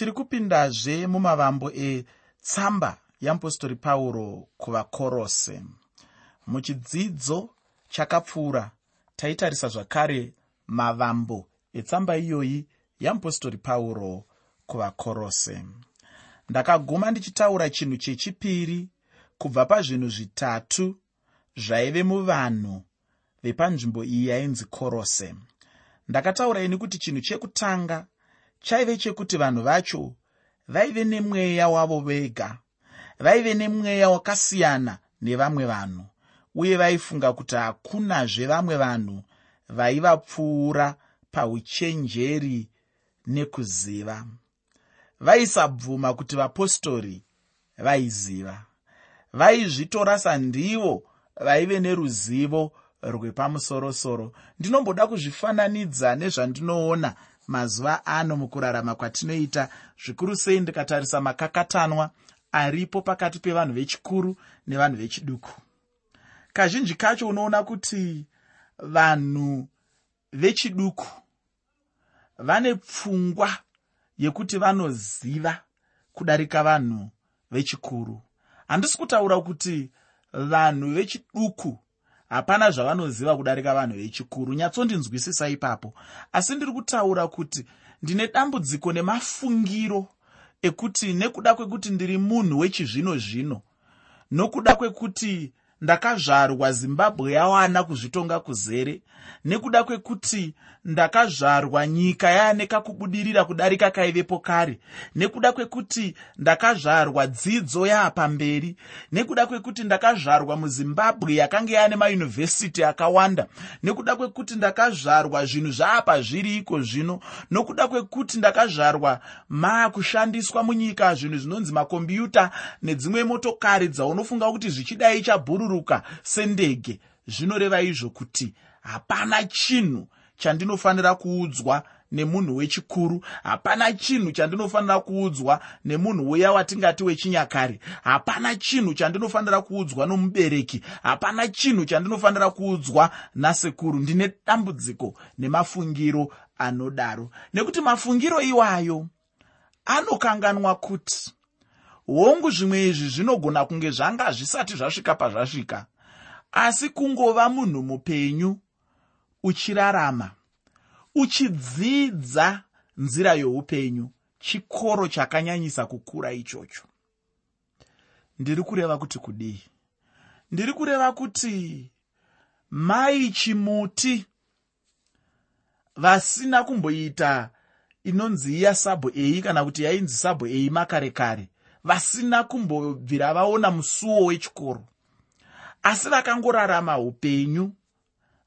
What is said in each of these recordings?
tiri kupindazve mumavambo etsamba yeapostori pauro kuvakorose. Muchidzidzo chakapfuura taitarisa zvakare mavambo etsamba iyoyi yeapostori pauro kuvakorose. Ndakaguma ndichitaura chinhu chechipiri kubva pazvinhu zvitatu zvaive muvanhu vepanzvimbo iyi yainzi korose. Ndakataura ini kuti chinhu chekutanga chaive chekuti vanhu vacho vaive nemweya wavo vega vaive nemweya wakasiyana nevamwe vanhu uye vaifunga kuti hakunazve vamwe vanhu vaivapfuura pauchenjeri nekuziva. Vaisabvuma kuti vapostori vaiziva. Vaizvitora sandivo vaive neruzivo rwepamusorosoro. Ndinomboda kuzvifananidza nezvandinoona mazuva ano mukurarama kwatinoita. Zvikuru sei ndikatarisa makakatanwa aripo pakati pevanhu vechikuru nevanhu vechiduku. Kazhinji kacho unoona kuti vanhu vechiduku vane pfungwa yekuti vanoziva kudarika vanhu vechikuru. Handisi kutaura kuti vanhu vechiduku hapana zvavanoziva kudarika vanhu vechikuru nyatsondinzwisisa ipapo. Asi ndiri kutaura kuti ndine dambudziko nemafungiro ekuti nekuda kwekuti ndiri munhu wechizvino zvino nokuda kwekuti ndakazvarwa zimbabwe yawana kuzvitonga kuzere. Nekuda kwekuti ndakazvarwa nyika yaane kakubudirira kudarika kaivepo kare. Nekuda kwekuti ndakazvarwa dzidzo yaapamberi. Nekuda kwekuti ndakazvarwa muzimbabwe yakanga yaane mayunivhesiti akawanda. Nekuda kwekuti ndakazvarwa zvinhu zvaapa zviri iko zvino. Nokuda kwekuti ndakazvarwa maakushandiswa munyika zvinhu zvinonzi makombiuta nedzimwe motokari dzaunofunga kuti zvichidai chabhururuka sendege. Zvinoreva izvo kuti hapana chinhu chandinofanira kuudzwa nemunhu wechikuru hapana chinhu chandinofanira kuudzwa nemunhu uya watingati wechinyakare hapana chinhu chandinofanira kuudzwa nomubereki hapana chinhu chandinofanira kuudzwa nasekuru. Ndine dambudziko nemafungiro anodaro. Nekuti mafungiro iwayo anokanganwa kuti hongu zvimwe izvi zvinogona kunge zvanga zvisati zvasvika pazvasvika. Asi kungova munhu mupenyu uchirarama uchidzidza nzira youpenyu chikoro chakanyanyisa kukura ichocho. Ndiri kureva kuti kudii? Ndiri kureva kuti mai chimuti vasina kumboita inonzi iya sabho ei kana kuti yainzi sabho ei makare kare vasina kumbobvira vaona musuwo wechikoro. Asi vakangorarama upenyu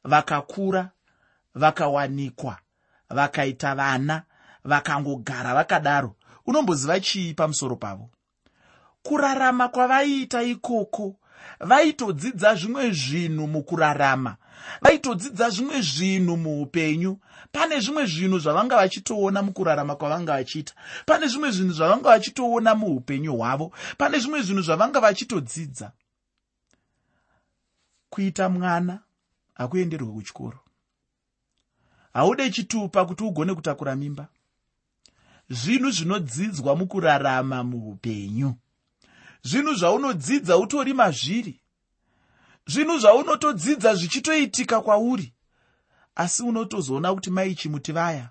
vakakura vakawanikwa vakaita vana vakangogara vakadaro. Unomboziva chii pamusoro pavo? Kurarama kwavaiita ikoko vaitodzidza zvimwe zvinhu mukurarama vaitodzidza zvimwe zvinhu muupenyu. Pane zvimwe zvinhu zvavanga vachitoona mukurarama kwavanga vachiita. Pane zvimwe zvinhu zvavanga vachitoona muupenyu hwavo. Pane zvimwe zvinhu zvavanga vachitodzidza. Kuita mwana hakuenderwe kuchikoro. Haude chitupa kuti ugone kutakura mimba. Zvinhu zvinodzidzwa mukurarama muupenyu. Zvinhu zvaunodzidza utori mazviri zvinhu zvaunotodzidza zvichitoitika kwauri. Asi unotozoona kuti maichimuti vaya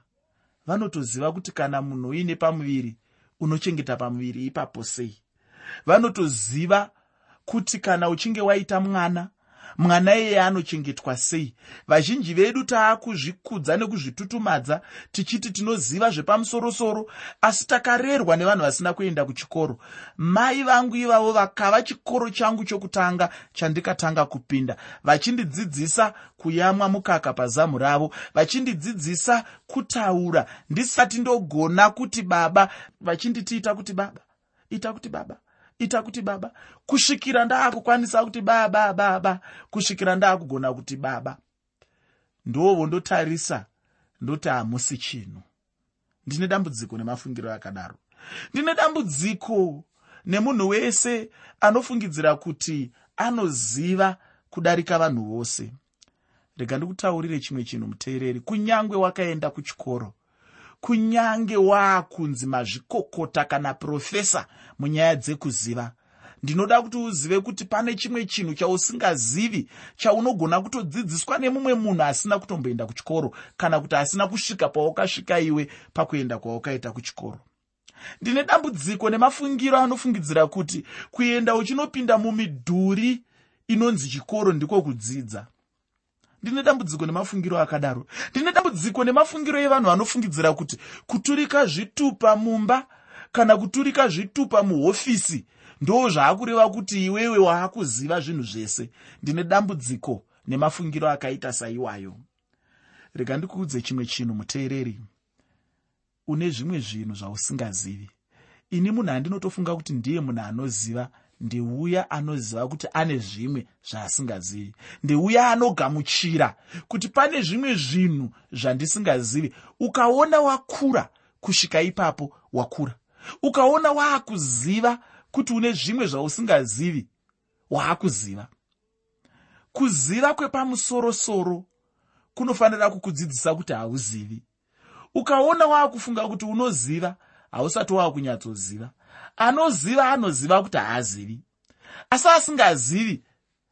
vanotoziva kuti kana munhu uine pamuviri unochengeta pamuviri ipapo sei? Vanotoziva kuti kana uchinge waita mwana mwana iyeye anochengetwa sei. Vazhinji vedu taakuzvikudza nekuzvitutumadza tichiti tinoziva zvepamusorosoro asi takarerwa nevanhu vasina kuenda kuchikoro. Mai vangu ivavo vakava chikoro changu chokutanga chandikatanga kupinda. Vachindidzidzisa kuyamwa mukaka pazamu ravo. Vachindidzidzisa kutaura. Ndisati ndogona kuti baba vachinditiita kuti baba ita kuti baba ita kuti baba. Kusvikira ndaakukwanisa kuti baba baba kusvikira ndaakugona kuti baba. Ndovo ndotarisa ndoti hamusi chinhu ndine dambudziko nemafungiro akadaro. Ndine dambudziko nemunhu wese anofungidzira kuti anoziva kudarika vanhu vose. Rega ndikutaurire chimwe chinhu muteereri. Kunyange wakaenda kuchikoro kunyange waakunzi mazvikokota kana profesa munyaya dzekuziva. Ndinoda kuti uzive kuti pane chimwe chinhu chausingazivi chaunogona kutodzidziswa nemumwe munhu asina kutomboenda kuchikoro kana kuti asina kusvika paukasvika iwe pakuenda kwaukaita kuchikoro. Ndine dambudziko nemafungiro anofungidzira kuti kuenda uchinopinda mumidhuri inonzi chikoro ndiko kudzidza ndine dambudziko nemafungiro akadaro. Ndine dambudziko nemafungiro evanhu vanofungidzira kuti kuturika zvitupa mumba kana kuturika zvitupa muhofisi ndo zvaakureva kuti iwewe waakuziva zvinhu zvese. Ndine dambudziko nemafungiro akaita saiwayo. Rega ndikuudze chimwe chinhu muteereri. Une zvimwe zvinhu zvausingazivi. Ini munhu andinotofunga kuti ndiye munhu anoziva ndeuya anoziva kuti ane zvimwe zvaasingazivi. Ndeuya anogamuchira kuti pane zvimwe zvinhu zvandisingazivi. Ukaona wakura kusvika ipapo wakura. Ukaona waakuziva kuti une zvimwe zvausingazivi waakuziva. Kuziva kwepamusorosoro kunofanira kukudzidzisa kuti hauzivi. Ukaona waakufunga kuti unoziva hausati waakunyatsoziva anoziva anoziva kuti haazivi asi asingazivi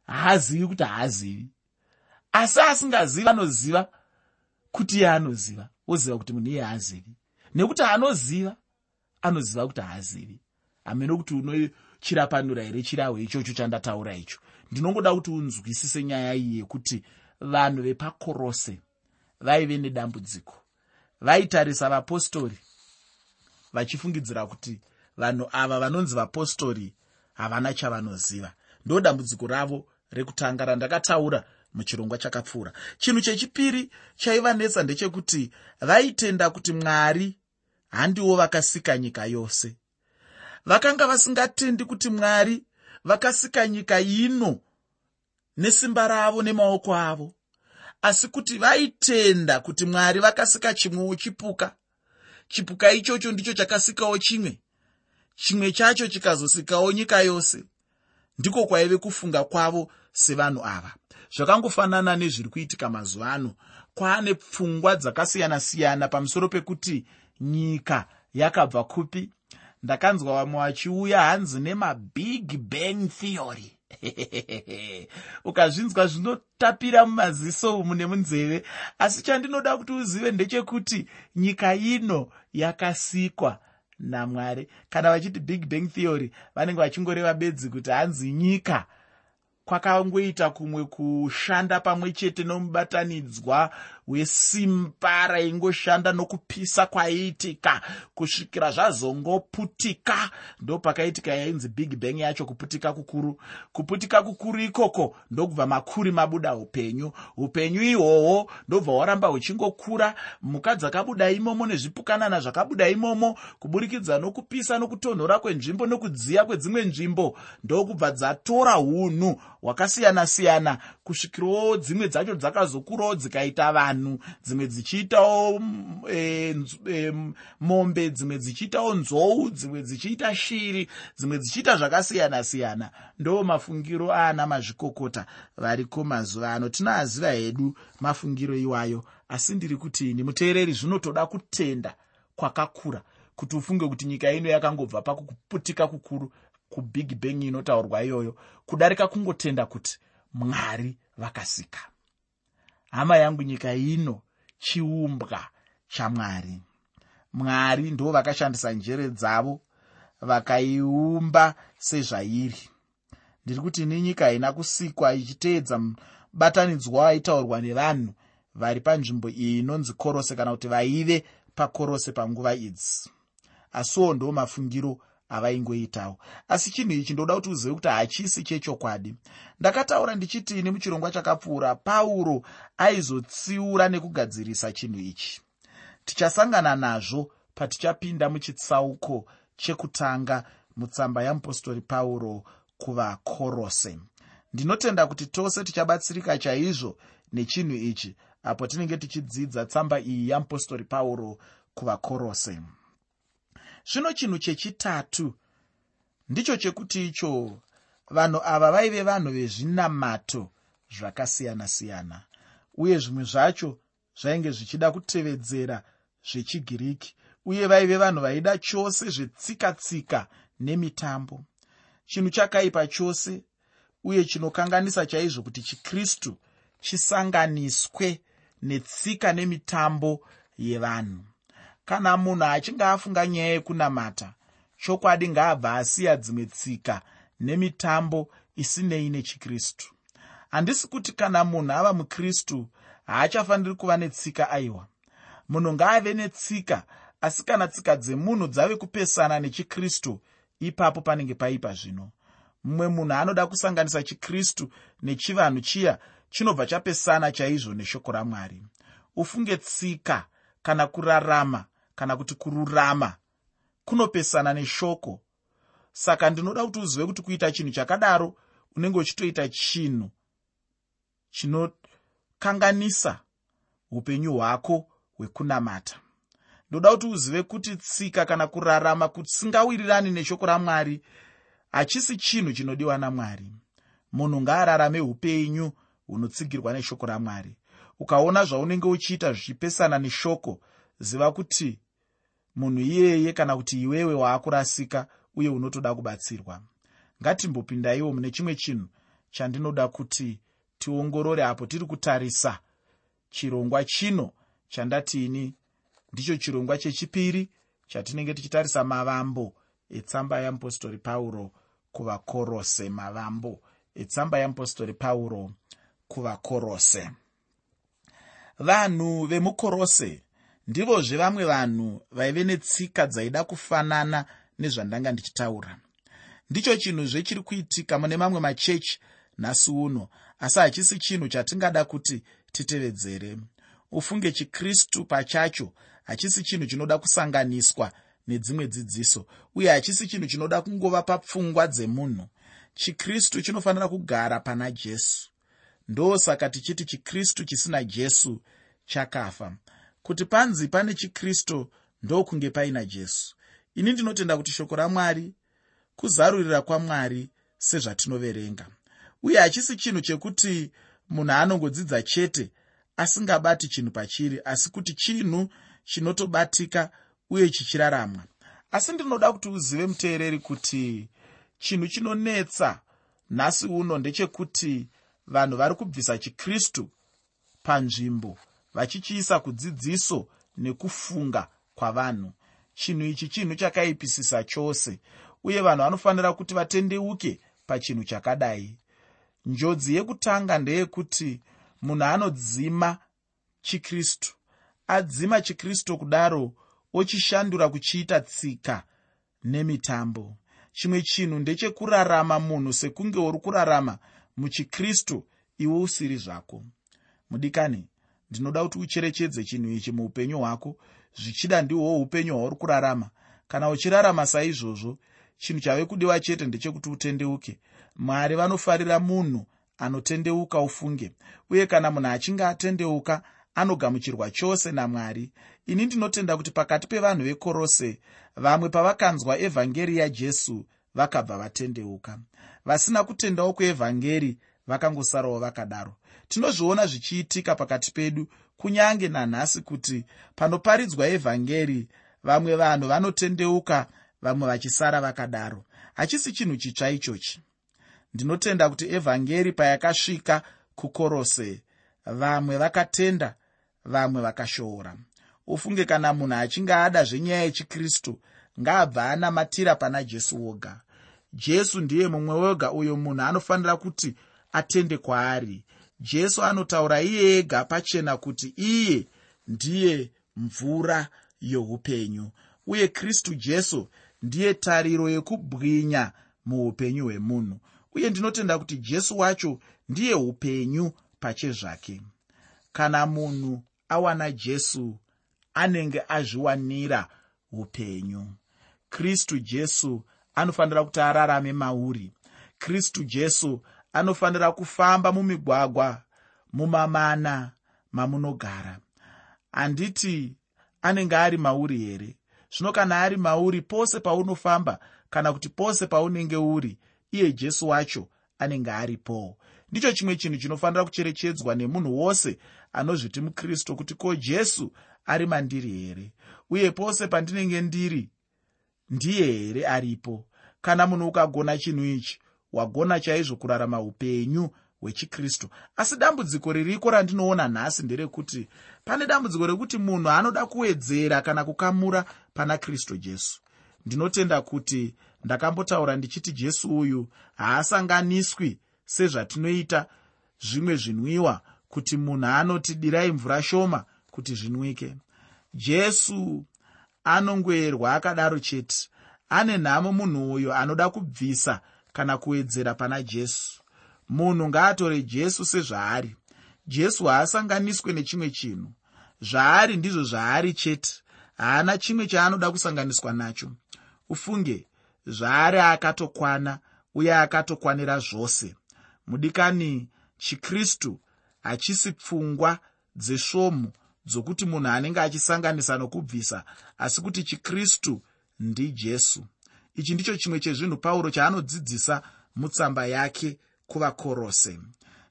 haazivi kuti haazivi asi asingazivi anoziva kuti iye anoziva woziva kuti munhu iye haazivi. Nekuti anoziva anoziva kuti haazivi. Hamene kuti unochirapanura here chirahwe ichocho chandataura icho. Ndinongoda kuti unzwisise nyaya iyi yekuti vanhu vepakorose vaive nedambudziko vaitarisa vapostori vachifungidzira kuti vanhu ava vanonzi vapostori havana chavanoziva. Ndo dambudziko ravo rekutanga randakataura muchirongwa chakapfuura. Chinhu chechipiri chaivanetsa ndechekuti vaitenda kuti mwari handiwo vakasika nyika yose. Vakanga vasingatendi kuti mwari vakasika nyika ino nesimba ravo nemaoko avo asi kuti vaitenda kuti mwari vakasika chimwewo chipuka. Chipuka ichocho ndicho chakasikawo chimwe chimwe chacho chikazosikawo nyika yose ndiko kwaive kufunga kwavo sevanhu ava. Zvakangofanana nezviri kuitika mazuva ano. Kwaane pfungwa dzakasiyana-siyana pamusoro pekuti nyika yakabva kupi. Ndakanzwa vamwe vachiuya hanzi nemabig bang theory. Ukazvinzwa zvinotapira mumaziso umu nemunzeve asi chandinoda kuti uzive ndechekuti nyika ino yakasikwa namwari. Kana vachiti big bang theory vanenge vachingoreva bedzi kuti hanzi nyika kwakangoita kumwe kushanda pamwe chete nomubatanidzwa wesimba raingoshanda nokupisa kwaiitika kusvikira zvazongoputika ndo pakaitika yainzi big bang yacho kuputika kukuru. Kuputika kukuru ikoko ndokubva makuri mabuda upenyu. Upenyu ihwohwo ndobva hwaramba huchingokura mhuka dzakabuda imomo nezvipukanana zvakabuda imomo. Kuburikidza nokupisa nokutonhora kwenzvimbo nokudziya kwedzimwe nzvimbo ndokubva dzatora unhu hwakasiyana-siyana. Kusvikirawo dzimwe dzacho dzakazokurawo dzikaita vanhu dzimwe dzichiitawo e, e, mombe dzimwe dzichiitawo nzou dzimwe dzichiita shiri dzimwe dzichiita zvakasiyana-siyana. Ndo mafungiro aana mazvikokota variko mazuva ano. Tinaaziva hedu mafungiro iwayo asi ndiri kuti ini muteereri zvinotoda kutenda kwakakura kuti ufunge kuti nyika ino yakangobva pakuputika kukuru kubig bang inotaurwa iyoyo kudarika kungotenda kuti mwari vakasika hama yangu nyika ino chiumbwa chamwari mwari. Ndo vakashandisa njere dzavo vakaiumba sezvairi. Ndiri kuti ini nyika haina kusikwa ichiteedza mubatanidzwa waitaurwa nevanhu vari panzvimbo iyi inonzi korose kana kuti vaive pakorose panguva idzi. Asiwo ndo mafungiro avaingoitawo. Asi chinhu ichi ndoda kuti uzive kuti hachisi chechokwadi. Ndakataura ndichitini muchirongwa chakapfuura pauro aizotsiura nekugadzirisa chinhu ichi. Tichasangana nazvo patichapinda muchitsauko chekutanga mutsamba yamupostori pauro kuvakorose. Ndinotenda kuti tose tichabatsirika chaizvo nechinhu ichi apo tinenge tichidzidza tsamba iyi yamupostori pauro kuvakorose zvino chinhu chechitatu ndicho chekuti icho vanhu ava vaive vanhu vezvinamato zvakasiyana-siyana uye zvimwe zvacho zvainge zvichida kutevedzera zvechigiriki uye vaive vanhu vaida chose zvetsika-tsika nemitambo. Chinhu chakaipa chose uye chinokanganisa chaizvo kuti chikristu chisanganiswe netsika nemitambo yevanhu kana munhu achinge afunga nyaya yekunamata chokwadi ngaabva asiya dzimwe tsika nemitambo isinei nechikristu. Handisi kuti kana munhu ava mukristu haachafaniri kuva netsika aiwa. Munhu ngaave netsika asi kana tsika dzemunhu dzave kupesana nechikristu ipapo panenge paipa zvino. Mumwe munhu anoda kusanganisa chikristu nechivanhu chiya chinobva chapesana chaizvo neshoko ramwari. Ufunge tsika kana kurarama kana kuti kururama kunopesana neshoko. Saka ndinoda kuti uzive kuti kuita chinhu chakadaro unenge uchitoita chinhu chinokanganisa upenyu hwako hwekunamata. Ndoda kuti uzive kuti tsika kana kurarama kusingawirirani neshoko ramwari hachisi chinhu chinodiwa namwari. Munhu ngaararame upenyu hunotsigirwa neshoko ramwari. Ukaona zvaunenge uchiita zvichipesana neshoko ziva kuti munhu iyeye kana kuti iwewe waakurasika uye unotoda kubatsirwa. Ngatimbopindaiwo mune chimwe chinhu chandinoda kuti tiongorore apo tiri kutarisa. Chirongwa chino chandatiini ndicho chirongwa chechipiri chatinenge tichitarisa mavambo etsamba yeapostori pauro kuvakorose mavambo etsamba yeapostori pauro kuvakorose. Vanhu vemukorose ndivozve vamwe vanhu vaive netsika dzaida kufanana nezvandanga ndichitaura. Ndicho chinhuzve chiri kuitika mune mamwe machechi nhasi uno asi hachisi chinhu chatingada kuti titevedzere. Ufunge chikristu pachacho hachisi chinhu chinoda kusanganiswa nedzimwe dzidziso uye hachisi chinhu chinoda kungova papfungwa dzemunhu. Chikristu chinofanira kugara pana jesu. Ndosaka tichiti chikristu chisina jesu chakafa kuti panzi pane chikristu ndokunge paina jesu. Ini ndinotenda kuti shoko ramwari kuzarurira kwamwari sezvatinoverenga. Uye hachisi chinhu chekuti munhu anongodzidza chete asingabati chinhu pachiri asi kuti chinhu chinotobatika uye chichiraramwa. Asi ndinoda kuti uzive muteereri kuti chinhu chinonetsa nhasi uno ndechekuti vanhu vari kubvisa chikristu panzvimbo vachichiisa kudzidziso nekufunga kwavanhu. Chinhu ichi chinhu chakaipisisa chose uye vanhu vanofanira kuti vatendeuke pachinhu chakadai. Njodzi yekutanga ndeyekuti munhu anodzima chikristu adzima chikristu kudaro ochishandura kuchiita tsika nemitambo. Chimwe chinhu ndechekurarama munhu sekunge uri kurarama muchikristu iwe usiri zvako. Mudikani ndinoda kuti ucherechedze chinhu ichi muupenyu hwako. Zvichida ndihwowo upenyu hwauri kurarama. Kana uchirarama saizvozvo chinhu chave kudiwa chete ndechekuti utendeuke. Mwari vanofarira munhu anotendeuka ufunge uye kana munhu achinge atendeuka anogamuchirwa chose namwari. Ini ndinotenda kuti pakati pevanhu vekorose vamwe pavakanzwa evhangeri yajesu vakabva vatendeuka. Vasina kutendawo kuevhangeri vakangosarawo vakadaro tinozviona zvichiitika pakati pedu kunyange nanhasi kuti panoparidzwa evhangeri vamwe vanhu vanotendeuka vamwe vachisara vakadaro. Hachisi chinhu chitsva ichochi. Ndinotenda kuti evhangeri payakasvika kukorose vamwe vakatenda vamwe vakashoora. Ufunge kana munhu achinge ada zvenyaya yechikristu ngaabva anamatira pana jesu woga. Jesu ndiye mumwe wega uyo munhu anofanira kuti atende kwaari jesu anotaura iye ega pachena kuti iye ndiye mvura youpenyu uye kristu jesu ndiye tariro yekubwinya muupenyu hwemunhu. Uye ndinotenda kuti jesu wacho ndiye upenyu pachezvake. Kana munhu awana jesu anenge azviwanira upenyu. Kristu jesu anofanira kuti ararame mauri. Kristu jesu anofanira kufamba mumigwagwa mumamana mamunogara. Handiti anenge ari mauri here? Zvino kana ari mauri pose paunofamba kana kuti pose paunenge uri iye jesu wacho anenge aripowo ndicho chimwe chinhu chinofanira kucherechedzwa nemunhu wose anozviti mukristu kuti ko jesu ari mandiri here? Uye pose pandinenge ndiri ndiye here aripo? Kana munhu ukagona chinhu ichi wagona chaizvo kurarama upenyu hwechikristu. Asi dambudziko ririko randinoona nhasi nderekuti pane dambudziko rekuti munhu anoda kuwedzera kana kukamura pana kristu jesu. Ndinotenda kuti ndakambotaura ndichiti jesu uyu haasanganiswi sezvatinoita zvimwe zvinwiwa kuti munhu anoti dirai mvura shoma kuti zvinwike. Jesu anongoerwa akadaro chete. Ane nhamo munhu uyo anoda kubvisa kana kuwedzera pana jesu. Munhu ngaatore jesu sezvaari. Jesu haasanganiswe nechimwe chinhu. Zvaari ndizvo zvaari chete. Haana chimwe chaanoda kusanganiswa nacho. Ufunge zvaari akatokwana uye akatokwanira zvose. Mudikani chikristu hachisi pfungwa dzesvomu dzokuti munhu anenge achisanganisa nokubvisa asi kuti chikristu ndijesu ichi ndicho chimwe chezvinhu pauro chaanodzidzisa mutsamba yake kuvakorose.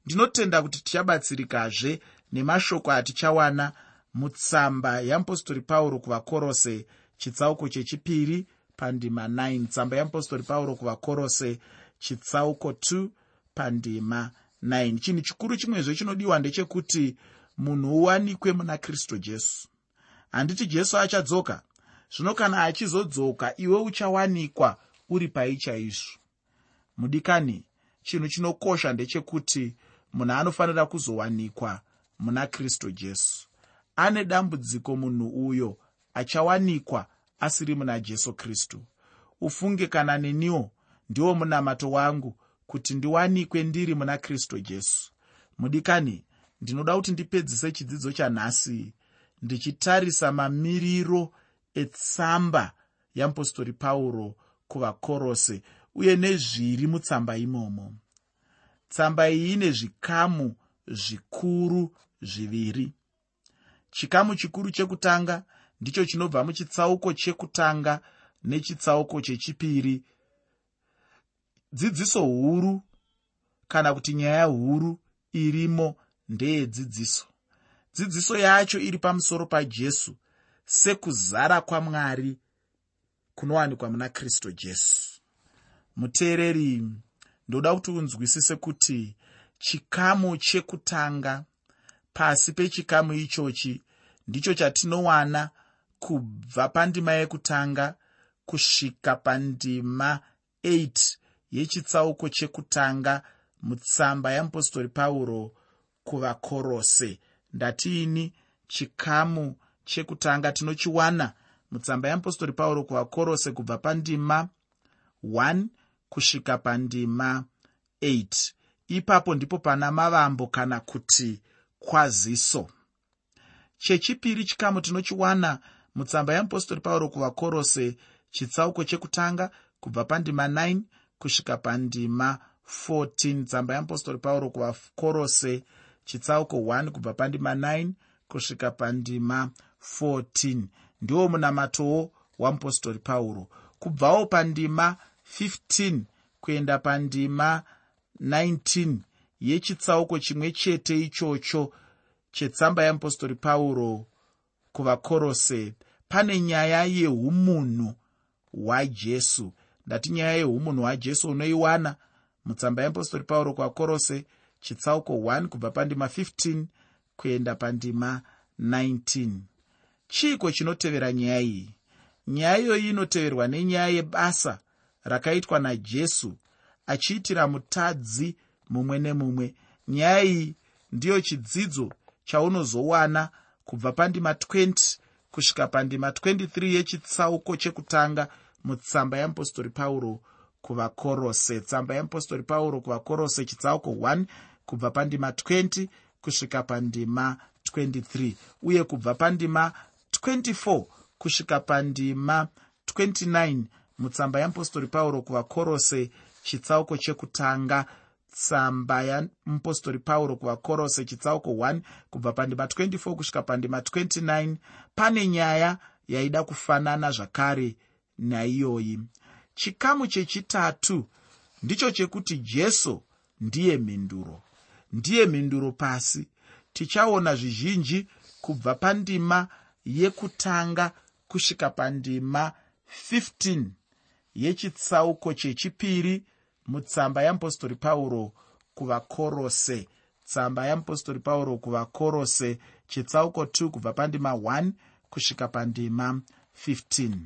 Ndinotenda kuti tichabatsirikazve nemashoko atichawana mutsamba yeapostori pauro kuvakorose chitsauko chechipiri pandima 9 tsamba yeapostori pauro kuvakorose chitsauko 2 pandima 9 chinhu chikuru chimwezve chinodiwa ndechekuti munhu uwanikwe muna kristu jesu. Handiti jesu achadzoka zvino kana achizodzoka iwe uchawanikwa uri pai chaizvo. Mudikani chinhu chinokosha ndechekuti munhu anofanira kuzowanikwa muna kristu jesu. Ane dambudziko munhu uyo achawanikwa asiri muna jesu kristu. Ufunge kana neniwo ndiwo munamato wangu kuti ndiwanikwe ndiri muna kristu jesu. Mudikani ndinoda kuti ndipedzise chidzidzo chanhasi ndichitarisa mamiriro etsamba yeapostori pauro kuvakorose uye nezviri mutsamba imomo. Tsamba iyi ine zvikamu zvikuru zviviri. Chikamu chikuru chekutanga ndicho chinobva muchitsauko chekutanga nechitsauko chechipiri. Dzidziso huru kana kuti nyaya huru irimo ndeyedzidziso dzidziso yacho iri pamusoro pajesu sekuzara kwamwari kunowanikwa muna kristu jesu. Muteereri ndoda kuti unzwisise kuti chikamu chekutanga pasi pechikamu ichochi ndicho chatinowana kubva pandima yekutanga kusvika pandima 8 yechitsauko chekutanga mutsamba yeapostori pauro kuvakorose. Ndatiini chikamu chekutanga tinochiwana mutsamba yeapostori pauro kuvakorose kubva pandima 1 kusvika pandima 8 ipapo ndipo pana mavambo kana kuti kwaziso. Chechipiri chikamu tinochiwana mutsamba yeapostori pauro kuvakorose chitsauko chekutanga kubva pandima 9 kusvika pandima 14 tsamba yeapostori pauro kuvakorose chitsauko 1 kubva pandima 9 kusvika pandima 14 ndiwo munamatowo wamupostori pauro. Kubvawo pandima 15 kuenda pandima 19 yechitsauko chimwe chete ichocho chetsamba yeapostori pauro kuvakorose. Pane nyaya yeumunhu hwajesu. Ndati nyaya yeumunhu hwajesu unoiwana mutsamba yeapostori pauro kuvakorose chitsauko 1 kubva pandima 15 kuenda pandima 19 chiiko chinotevera nyaya iyi? Nyaya iyoyi inoteverwa nenyaya yebasa rakaitwa najesu achiitira mutadzi mumwe nemumwe. Nyaya iyi ndiyo chidzidzo chaunozowana kubva pandima 20 kusvika pandima 23 yechitsauko chekutanga mutsamba yeapostori pauro kuvakorose. Tsamba yeapostori pauro kuvakorose chitsauko 1 kubva pandima 20 kusvika pandima 23 uye kubva pandima 24 kusvika pandima 29 mutsamba yeapostori pauro kuvakorose chitsauko chekutanga tsamba yamupostori pauro kuvakorose chitsauko 1 kubva pandima 24 kusvika pandima 29 pane nyaya yaida kufanana zvakare naiyoyi. Chikamu chechitatu ndicho chekuti jesu ndiye mhinduro ndiye mhinduro pasi. Tichaona zvizhinji kubva pandima yekutanga kusvika pandima 15 yechitsauko chechipiri mutsamba yeapostori pauro kuvakorose. Tsamba yeapostori pauro kuvakorose chitsauko 2 kubva pandima 1 kusvika pandima 15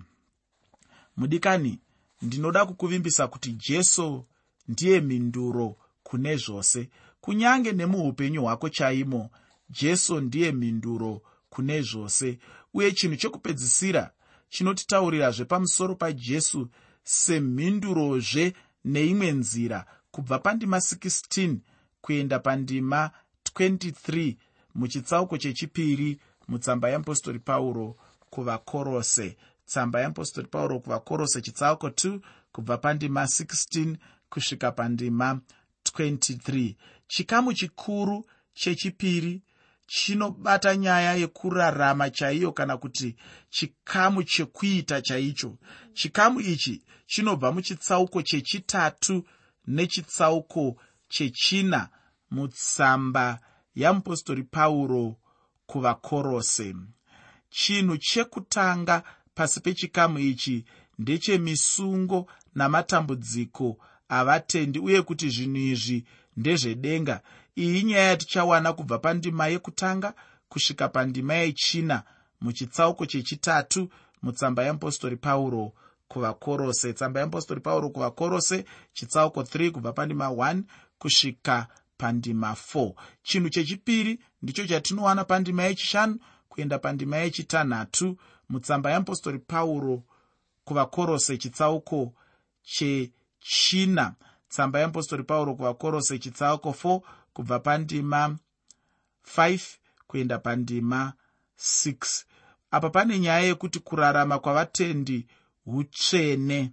mudikani ndinoda kukuvimbisa kuti jesu ndiye mhinduro kune zvose kunyange nemuupenyu hwako chaimo jesu ndiye mhinduro kune zvose. Uye chinhu chekupedzisira chinotitaurirazve pamusoro pajesu semhindurozve neimwe nzira kubva pandima 16 kuenda pandima 23 muchitsauko chechipiri mutsamba yeapostori pauro kuvakorose. Tsamba yeapostori pauro kuvakorose chitsauko 2 kubva pandima 16 kusvika pandima 23 chikamu chikuru chechipiri chinobata nyaya yekurarama chaiyo kana kuti chikamu chekuita chaicho. Chikamu ichi chinobva muchitsauko chechitatu nechitsauko chechina mutsamba yamupostori pauro kuvakorose. Chinhu chekutanga pasi pechikamu ichi ndechemisungo namatambudziko havatendi uye kuti zvinhu izvi ndezvedenga. Iyi inyaya yatichawana kubva pandima yekutanga kusvika pandima yechina muchitsauko chechitatu mutsamba yeapostori pauro kuvakorose. Tsamba yeapostori pauro kuvakorose chitsauko 3 kubva pandima 1 kusvika pandima 4 chinhu chechipiri ndicho chatinowana pandima yechishanu kuenda pandima yechitanhatu mutsamba yeapostori pauro kuvakorose chitsauko chechina tsamba yeapostori pauro kuvakorose chitsauko 4 kubva pandima 5 kuenda pandima 6 apa pane nyaya yekuti kurarama kwavatendi utsvene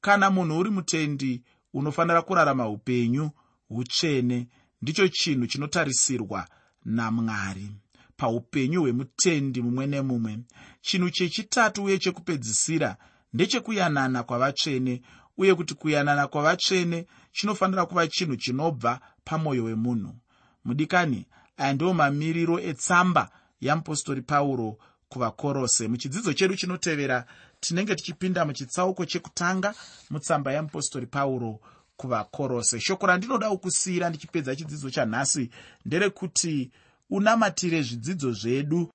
kana munhu uri mutendi unofanira kurarama upenyu utsvene ndicho chinhu chinotarisirwa namwari. Paupenyu hwemutendi mumwe nemumwe chinhu chechitatu uye chekupedzisira ndechekuyanana kwavatsvene uye kuti kuyanana kwavatsvene chinofanira kuva chinhu chinobva pamwoyo wemunhu. Mudikani aya ndiwo mamiriro etsamba yamupostori pauro kuvakorose. Muchidzidzo chedu chinotevera tinenge tichipinda muchitsauko chekutanga mutsamba yamupostori pauro kuvakorose. Shoko randinoda kukusiyira ndichipedza chidzidzo chanhasi nderekuti unamatire zvidzidzo zvedu